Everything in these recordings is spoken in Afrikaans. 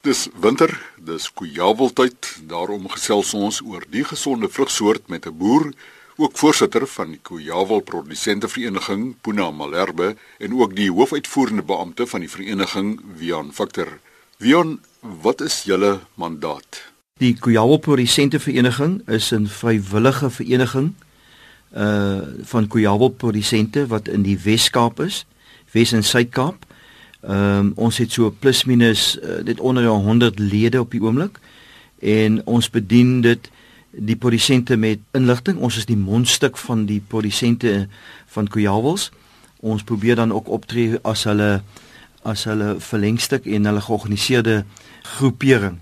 Dis winter, dis kujaweltyd, daarom gesels ons oor die gesonde vrugsoort met 'n boer, ook voorsitter van die Kujawel Produsente Vereniging, Puna Malherbe, en ook die hoofuitvoerende beampte van die vereniging, Wian Victor. Wian, wat is julle mandaat? Die Kujawel Produsente Vereniging is 'n vrywillige vereniging uh van Kujawel produsente wat in die Wes-Kaap is, Wes en Suid-Kaap. Ehm um, ons het so plus minus uh, dit onder 100 lede op die oomblik en ons bedien dit die produsente met inligting. Ons is die mondstuk van die produsente van Kujawels. Ons probeer dan ook optree as hulle as hulle verlengstuk en hulle georganiseerde groepering.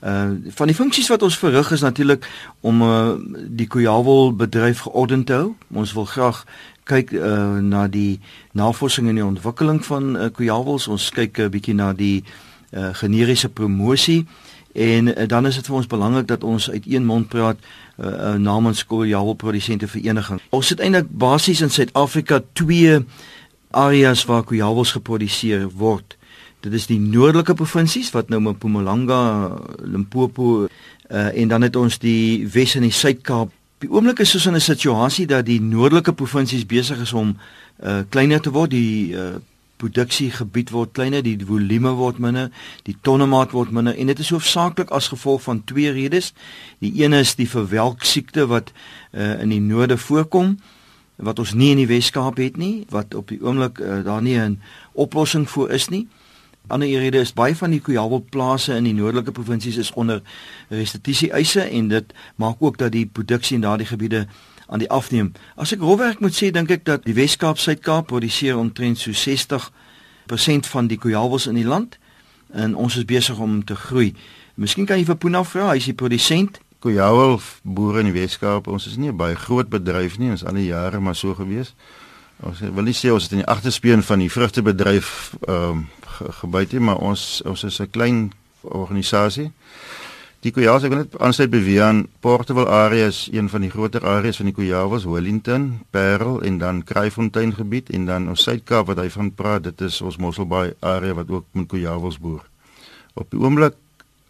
Uh van die funksies wat ons verrig is natuurlik om uh, die Kujawel bedryf geordend te hou. Ons wil graag kyk uh, na die navorsing en die ontwikkeling van uh, kujawels. Ons kyk 'n uh, bietjie na die uh, generiese promosie en uh, dan is dit vir ons belangrik dat ons uit een mond praat uh, uh, namens Kujawel produsente vereniging. Ons het eintlik basies in Suid-Afrika twee areas waar kujawels geproduseer word. Dit is die noordelike provinsies wat nou Mpumalanga, Limpopo uh, en dan het ons die Wes en die Suid-Kaap. Die oomblik is soos in 'n situasie dat die noordelike provinsies besig is om uh kleiner te word, die uh produksiegebied word kleiner, die volume word minder, die tonnemaat word minder en dit is hoofsaaklik as gevolg van twee redes. Die een is die verwelk siekte wat uh in die noorde voorkom wat ons nie in die Weskaap het nie, wat op die oomblik uh, daar nie 'n oplossing vir is nie ander rede is baie van die kujawelplase in die noordelike provinsies is onder restituisie eise en dit maak ook dat die produksie in daardie gebiede aan die afneem. As ek rofwerk moet sê, dink ek dat die Wes-Kaap, Suid-Kaap produseer omtrent so 60% van die kujawels in die land en ons is besig om te groei. Miskien kan jy vir Puna vra, hy is die produsent. Kujawel boere in die Wes-Kaap, ons is nie 'n baie groot bedryf nie, ons al die jare maar so gewees. Ons wil nie sê ons het in die agterspieën van die vrugtebedryf ehm um, gebyt nie, maar ons ons is 'n klein organisasie. Die Kujawes, ek wil net aansluit by Wian, Portable area is een van die groter areas van die Kujawes, Wellington, Parel en dan Kraaifontein gebied en dan ons Suid-Kaap wat hy van praat, dit is ons Mosselbaai area wat ook met Kujawes boer. Op die oomblik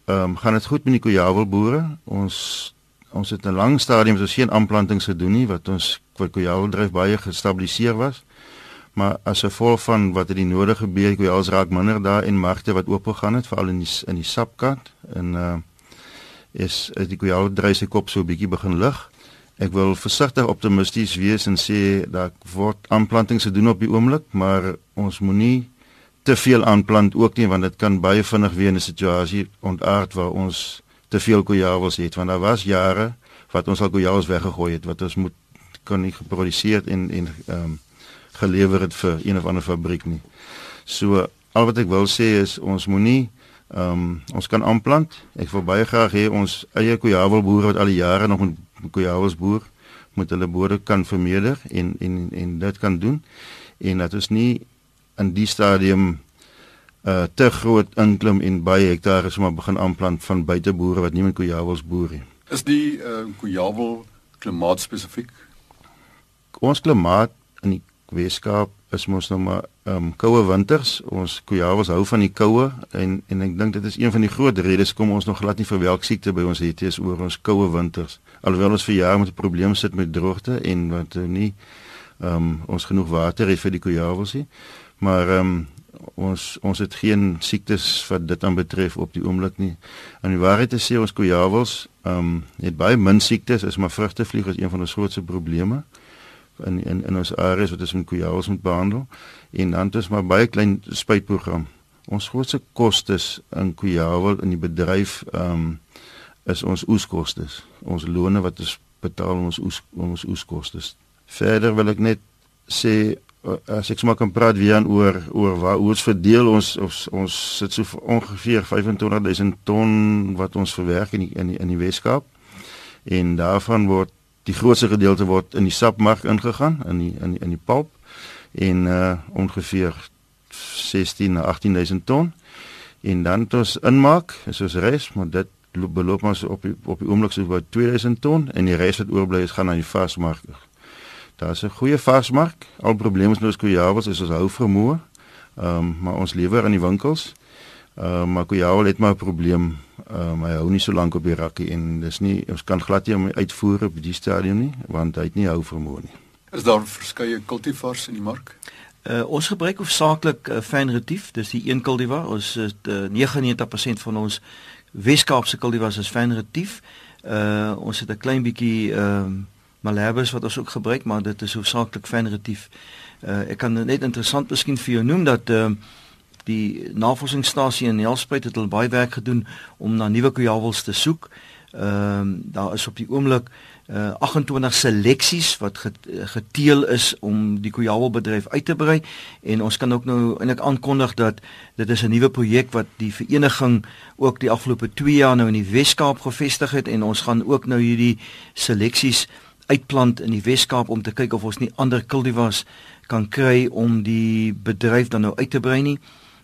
ehm um, gaan dit goed met die Kujawel boere. Ons ons het 'n lang stadium so geen aanplantings gedoen nie wat ons vir Kujawel dryf baie gestabiliseer was maar as 'n gevolg van wat het die nodige gebeur, hoe als raak minder daar in markte wat oop gegaan het veral in die in die sapkant en uh is is die goeie drie se kop so 'n bietjie begin lig. Ek wil versigtig optimisties wees en sê dat word aanplantings gedoen op die oomblik, maar ons moenie te veel aanplant ook nie want dit kan baie vinnig weer 'n situasie ontaard waar ons te veel kojawels het want daar was jare wat ons al kojawels weggegooi het wat ons moet kan nie geproduseer en en ehm um, gelewer het vir een of ander fabriek nie. So al wat ek wil sê is ons moenie ehm um, ons kan aanplant. Ek wil baie graag hê ons eie kojawel boere wat al die jare nog met kojawels boer moet hulle boere kan vermeerder en en en dit kan doen en dat ons nie in die stadium uh te groot inklim en baie hektare sommer begin aanplant van buiteboere wat nie met kojawels boer nie. Is die uh kojawel klimaatspesifiek? Ons klimaat in die Weskaap is mos nou maar ehm um, koue winters. Ons kujawels hou van die koue en en ek dink dit is een van die groot redes kom ons nog glad nie vir welk siekte by ons het is oor ons koue winters. Alhoewel ons vir jare met 'n probleem sit met droogte en wat uh, nie ehm um, ons genoeg water het vir die kujawels nie. Maar ehm um, ons ons het geen siektes wat dit aan betref op die oomblik nie. En die waarheid is sê ons kujawels ehm um, het baie min siektes, is maar vrugtevlieg is een van ons grootste probleme in in in ons areas wat ons met kujawels moet behandel en dan het ons maar baie klein spuitprogram. Ons grootste kostes in kujawel in die bedryf ehm um, is ons oeskostes. Ons lone wat ons betaal ons oes ons oeskostes. Verder wil ek net sê eh, as ek sommer kan praat weer aan oor oor waar ons verdeel ons ons ons sit so ongeveer 25000 ton wat ons verwerk in die, in die, in die Weskaap en daarvan word die grootste gedeelte word in die sapmark ingegaan in die in die, in die pulp en uh ongeveer 16 na 18000 ton en dan ons inmaak is ons res maar dit beloop ons op die, op die oomblik so by 2000 ton en die res wat oorbly is gaan na die varsmark. Daar's 'n goeie varsmark. Al probleme is nou skojawels is ons hou vermoë. Ehm um, maar ons lewer aan die winkels. Uh maar Kujawel het maar 'n probleem. Um, hy hou nie so lank op die rakkie en dis nie ons kan glad nie hom uitvoer op die stadium nie want hy het nie hou vermoë nie. Is daar verskeie kultivars in die mark? Uh, ons gebruik hoofsaaklik uh, fynretief, dis die een kultivar. Ons het uh, 99% van ons Weskaapse kultivars is fynretief. Uh ons het 'n klein bietjie ehm uh, Malabus wat ons ook gebruik, maar dit is hoofsaaklik fynretief. Uh ek kan net interessant miskien vir jou noem dat ehm uh, die navorsingsstasie in Nelspruit het hulle baie werk gedoen om na nuwe kujawels te soek. Ehm um, daar is op die oomblik uh 28 seleksies wat geteel is om die kujawelbedryf uit te brei. En ons kan ook nou eintlik aankondig dat dit is 'n nuwe projek wat die vereniging ook die afgelope 2 jaar nou in die Wes-Kaap gevestig het. En ons gaan ook nou hierdie seleksies uitplant in die Wes-Kaap om te kyk of ons nie ander kultivars kan kry om die bedryf dan nou uit te brei nie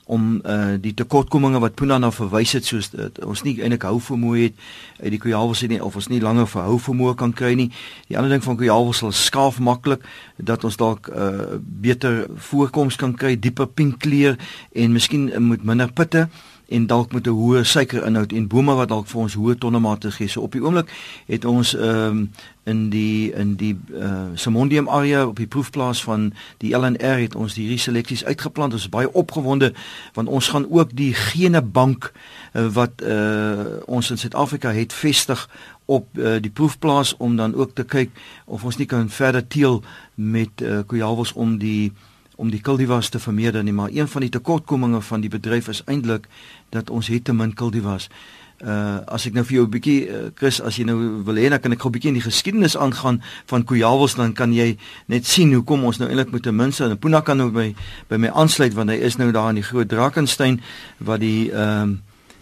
om uh die tekortkominge wat Puna na verwys het soos dat ons nie eintlik hou vermoë het uit die kujawels nie of ons nie langer verhou vermoë kan kry nie. Die ander ding van kujawels sal skaaf maklik dat ons dalk uh beter voorkoms kan kry, dieper pink kleur en miskien uh, met minder pitte en dalk met 'n hoë suikerinhoud en bome wat dalk vir ons hoë tonnemate gee. So op die oomblik het ons ehm um, in die in die uh, Simondium area op die proefplaas van die LNR het ons hierdie seleksies uitgeplant. Ons is baie opgewonde want ons gaan ook die genebank uh, wat uh, ons in Suid-Afrika het vestig op uh, die proefplaas om dan ook te kyk of ons nie kan verder teel met uh, kujawels om die om die kultivars te vermeerder nie, maar een van die tekortkominge van die bedryf is eintlik dat ons het te min kultivars. Uh as ek nou vir jou 'n bietjie uh, Chris, as jy nou wil hê dan kan ek gou 'n bietjie in die geskiedenis aangaan van kujawels dan kan jy net sien hoe kom ons nou eintlik met 'n minste en Puna kan nou by by my aansluit want hy is nou daar in die groot Drakensberg wat die ehm uh,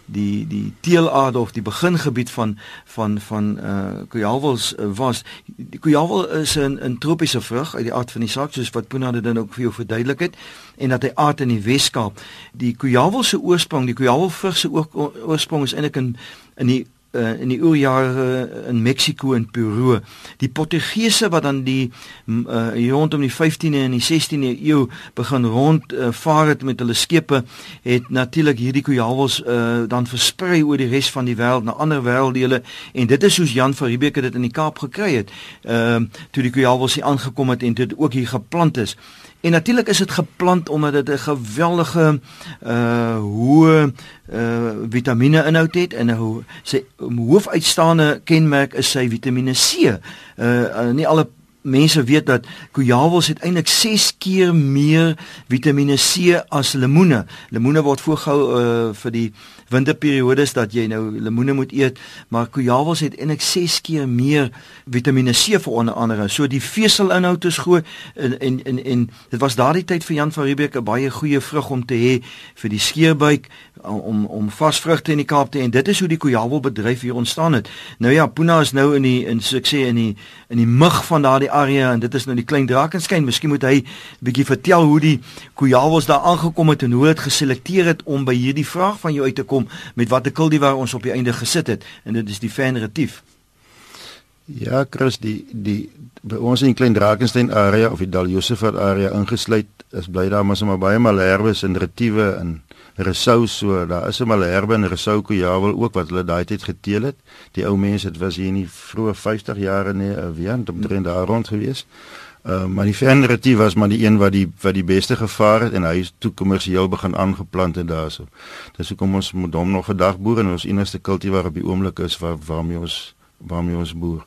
die die teelaarde of die begingebied van van van uh kujawels uh, was. Die kujawel is 'n 'n tropiese vrug uit die aard van die saak soos wat Puna dit dan ook vir jou verduidelik het en dat hy aard in die Weskaap. Die kujawel se oorsprong die kujawelvrug se oorsprong is eintlik in in die uh, in die oorjare in Mexiko en Peru. Die Portugese wat dan die uh, rondom die 15de en die 16de eeu begin rond uh, vaar het met hulle skepe, het natuurlik hierdie kujawels uh, dan versprei oor die res van die wêreld na ander wêrelddele en dit is soos Jan van Riebeeck dit in die Kaap gekry het. Ehm uh, toe die kujawels hier aangekom het en dit ook hier geplant is. En natuurlik is dit geplant omdat dit 'n geweldige uh hoë uh vitamiene inhoud het en 'n sy hoofuitstaande kenmerk is sy Vitamiene C. Uh, uh nie alle mense weet dat kujawels het eintlik 6 keer meer Vitamiene C as lemoene. Lemoene word voorgehou uh vir die winterperiodes dat jy nou lemoene moet eet, maar kujawels het eintlik 6 keer meer Vitamiene C vir onder andere. So die veselinhoud is groot en en en, en dit was daardie tyd vir Jan van Riebeeck 'n baie goeie vrug om te hê vir die skeerbuik om om vasvrugte in die Kaap te en dit is hoe die kujawel bedryf hier ontstaan het. Nou ja, Puna is nou in die in so ek sê in die in die mug van daardie area en dit is nou die klein drakenskyn. Miskien moet hy bietjie vertel hoe die kujawels daar aangekom het en hoe dit geselekteer het om by hierdie vraag van jou uit te kom kom met watter kuldi waar ons op die einde gesit het en dit is die fenretief. Ja, Chris, die die by ons in klein Drakensberg area of die Dal Josefat area ingesluit is bly daar maar sommer baie malherbes en retiewe en resou so daar is 'n malherbe en resou kujawel ook wat hulle daai tyd geteel het. Die ou mense dit was hier in die vroeë 50 jare nee, weer omtrent daar rond gewees. Uh, maar die Fenretief was maar die een wat die wat die beste gevaar het en hy is toe kommersieel begin aangeplant het daarso. Dis hoekom ons moet hom nog vandag boer en ons enigste kultivar op die oomblik is waar waarmee ons waarmee ons boer.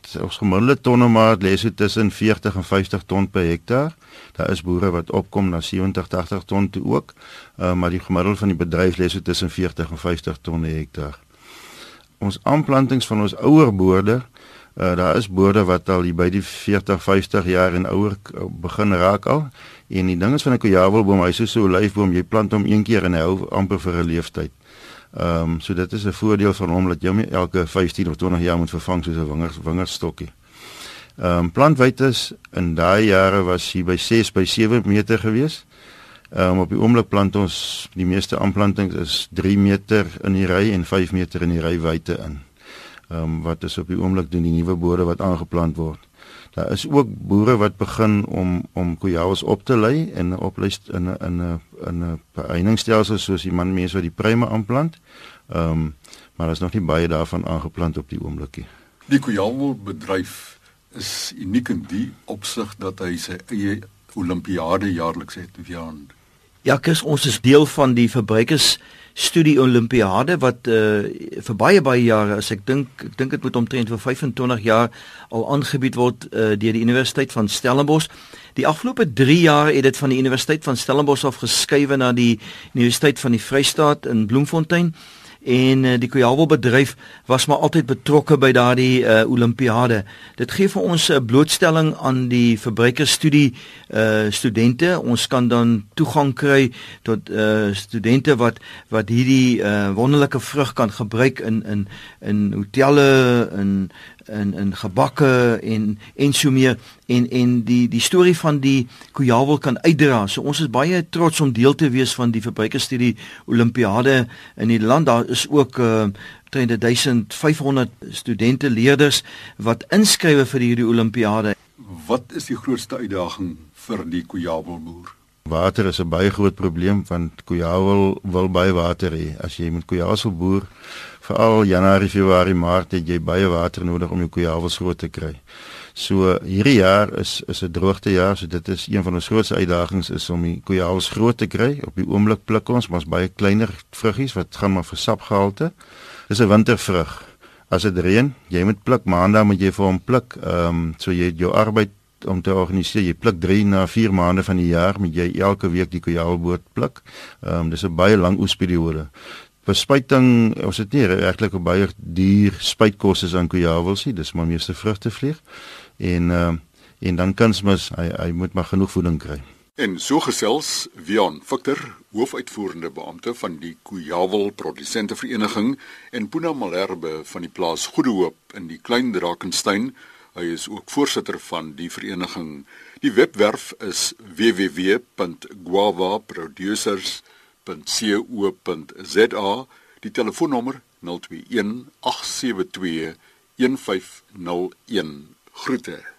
Dit is ons gemiddelde tonnemaat lê so tussen 40 en 50 ton per hektaar. Daar is boere wat opkom na 70 80 ton toe ook. Uh, maar die gemiddelde van die bedryf lê so tussen 40 en 50 ton per hektaar. Ons aanplantings van ons ouer boorde Uh, daar is boorde wat al by die 40, 50 jaar en ouer begin raak al. En die ding is van 'n kujawelboom, hy's so 'n olyfboom, jy plant hom een keer en hy hou amper vir 'n leeftyd. Ehm um, so dit is 'n voordeel van hom dat jy hom elke 15 of 20 jaar moet vervang soos 'n wingerd wingerstokkie. Ehm um, plantwyte in daai jare was hier by 6 by 7 meter gewees. Ehm um, op die oomblik plant ons die meeste aanplantings is 3 meter in die ry en 5 meter in die ry wyte in. Ehm um, wat is op die oomblik doen die nuwe boere wat aangeplant word. Daar is ook boere wat begin om om kujawels op te lei en 'n opleist in 'n in 'n in 'n heiningstelsel soos die man mense wat die pruime aanplant. Ehm um, maar daar is nog nie baie daarvan aangeplant op die oomblikie. Die kujawelbedryf is uniek in die opsig dat hy sy eie Olimpiade jaarliks het vir aan. Ja, kus ons is deel van die verbruikers studie Olimpiade wat uh, vir baie baie jare as ek dink ek dink dit moet omtrent vir 25 jaar al aangebied word uh, deur die Universiteit van Stellenbosch. Die afgelope 3 jaar het dit van die Universiteit van Stellenbosch af geskuif na die Universiteit van die Vrystaat in Bloemfontein en uh, die Kojawel bedryf was maar altyd betrokke by daardie uh, Olimpiade. Dit gee vir ons 'n uh, blootstelling aan die verbruikerstudie uh studente. Ons kan dan toegang kry tot uh studente wat wat hierdie uh wonderlike vrug kan gebruik in in in hotelle in in in gebakke en en so meer en en die die storie van die Kujawel kan uitdra. So ons is baie trots om deel te wees van die verbruikerstudie Olimpiade in die land. Daar is ook uh 1500 studente leerders wat inskrywe vir hierdie Olimpiade. Wat is die grootste uitdaging vir die Kujawel boer? Water is 'n baie groot probleem want Kujawel wil baie water hê. As jy met Kujawel boer veral Januarie, Februarie, Maart het jy baie water nodig om jou kujawels groot te kry. So hierdie jaar is is 'n droogte jaar, so dit is een van ons grootste uitdagings is om die kujawels groot te kry. Op die oomblik pluk ons maar's baie kleiner vruggies wat gaan maar vir sapgehalte. Dis 'n wintervrug. As dit reën, jy moet pluk, maandag moet jy vir hom pluk. Ehm um, so jy jou arbeid om te organiseer. Jy pluk 3 na 4 maande van die jaar met jy elke week die kujawelboot pluk. Ehm um, dis 'n baie lang oesperiode bespuiting ons het nie regtig baie duur spuitkosse aan kujawels nie dis maar meeste vrugte vlieg en uh, en dan kunsmis hy hy moet maar genoeg voeding kry. En so gesels Wian Victor hoofuitvoerende beampte van die kujawel produsente vereniging en Puna Malherbe van die plaas Goede Hoop in die Klein Drakensberg hy is ook voorsitter van die vereniging. Die webwerf is www.guavaproducers.com www.co.za die telefoonnommer 021 872 1501 groete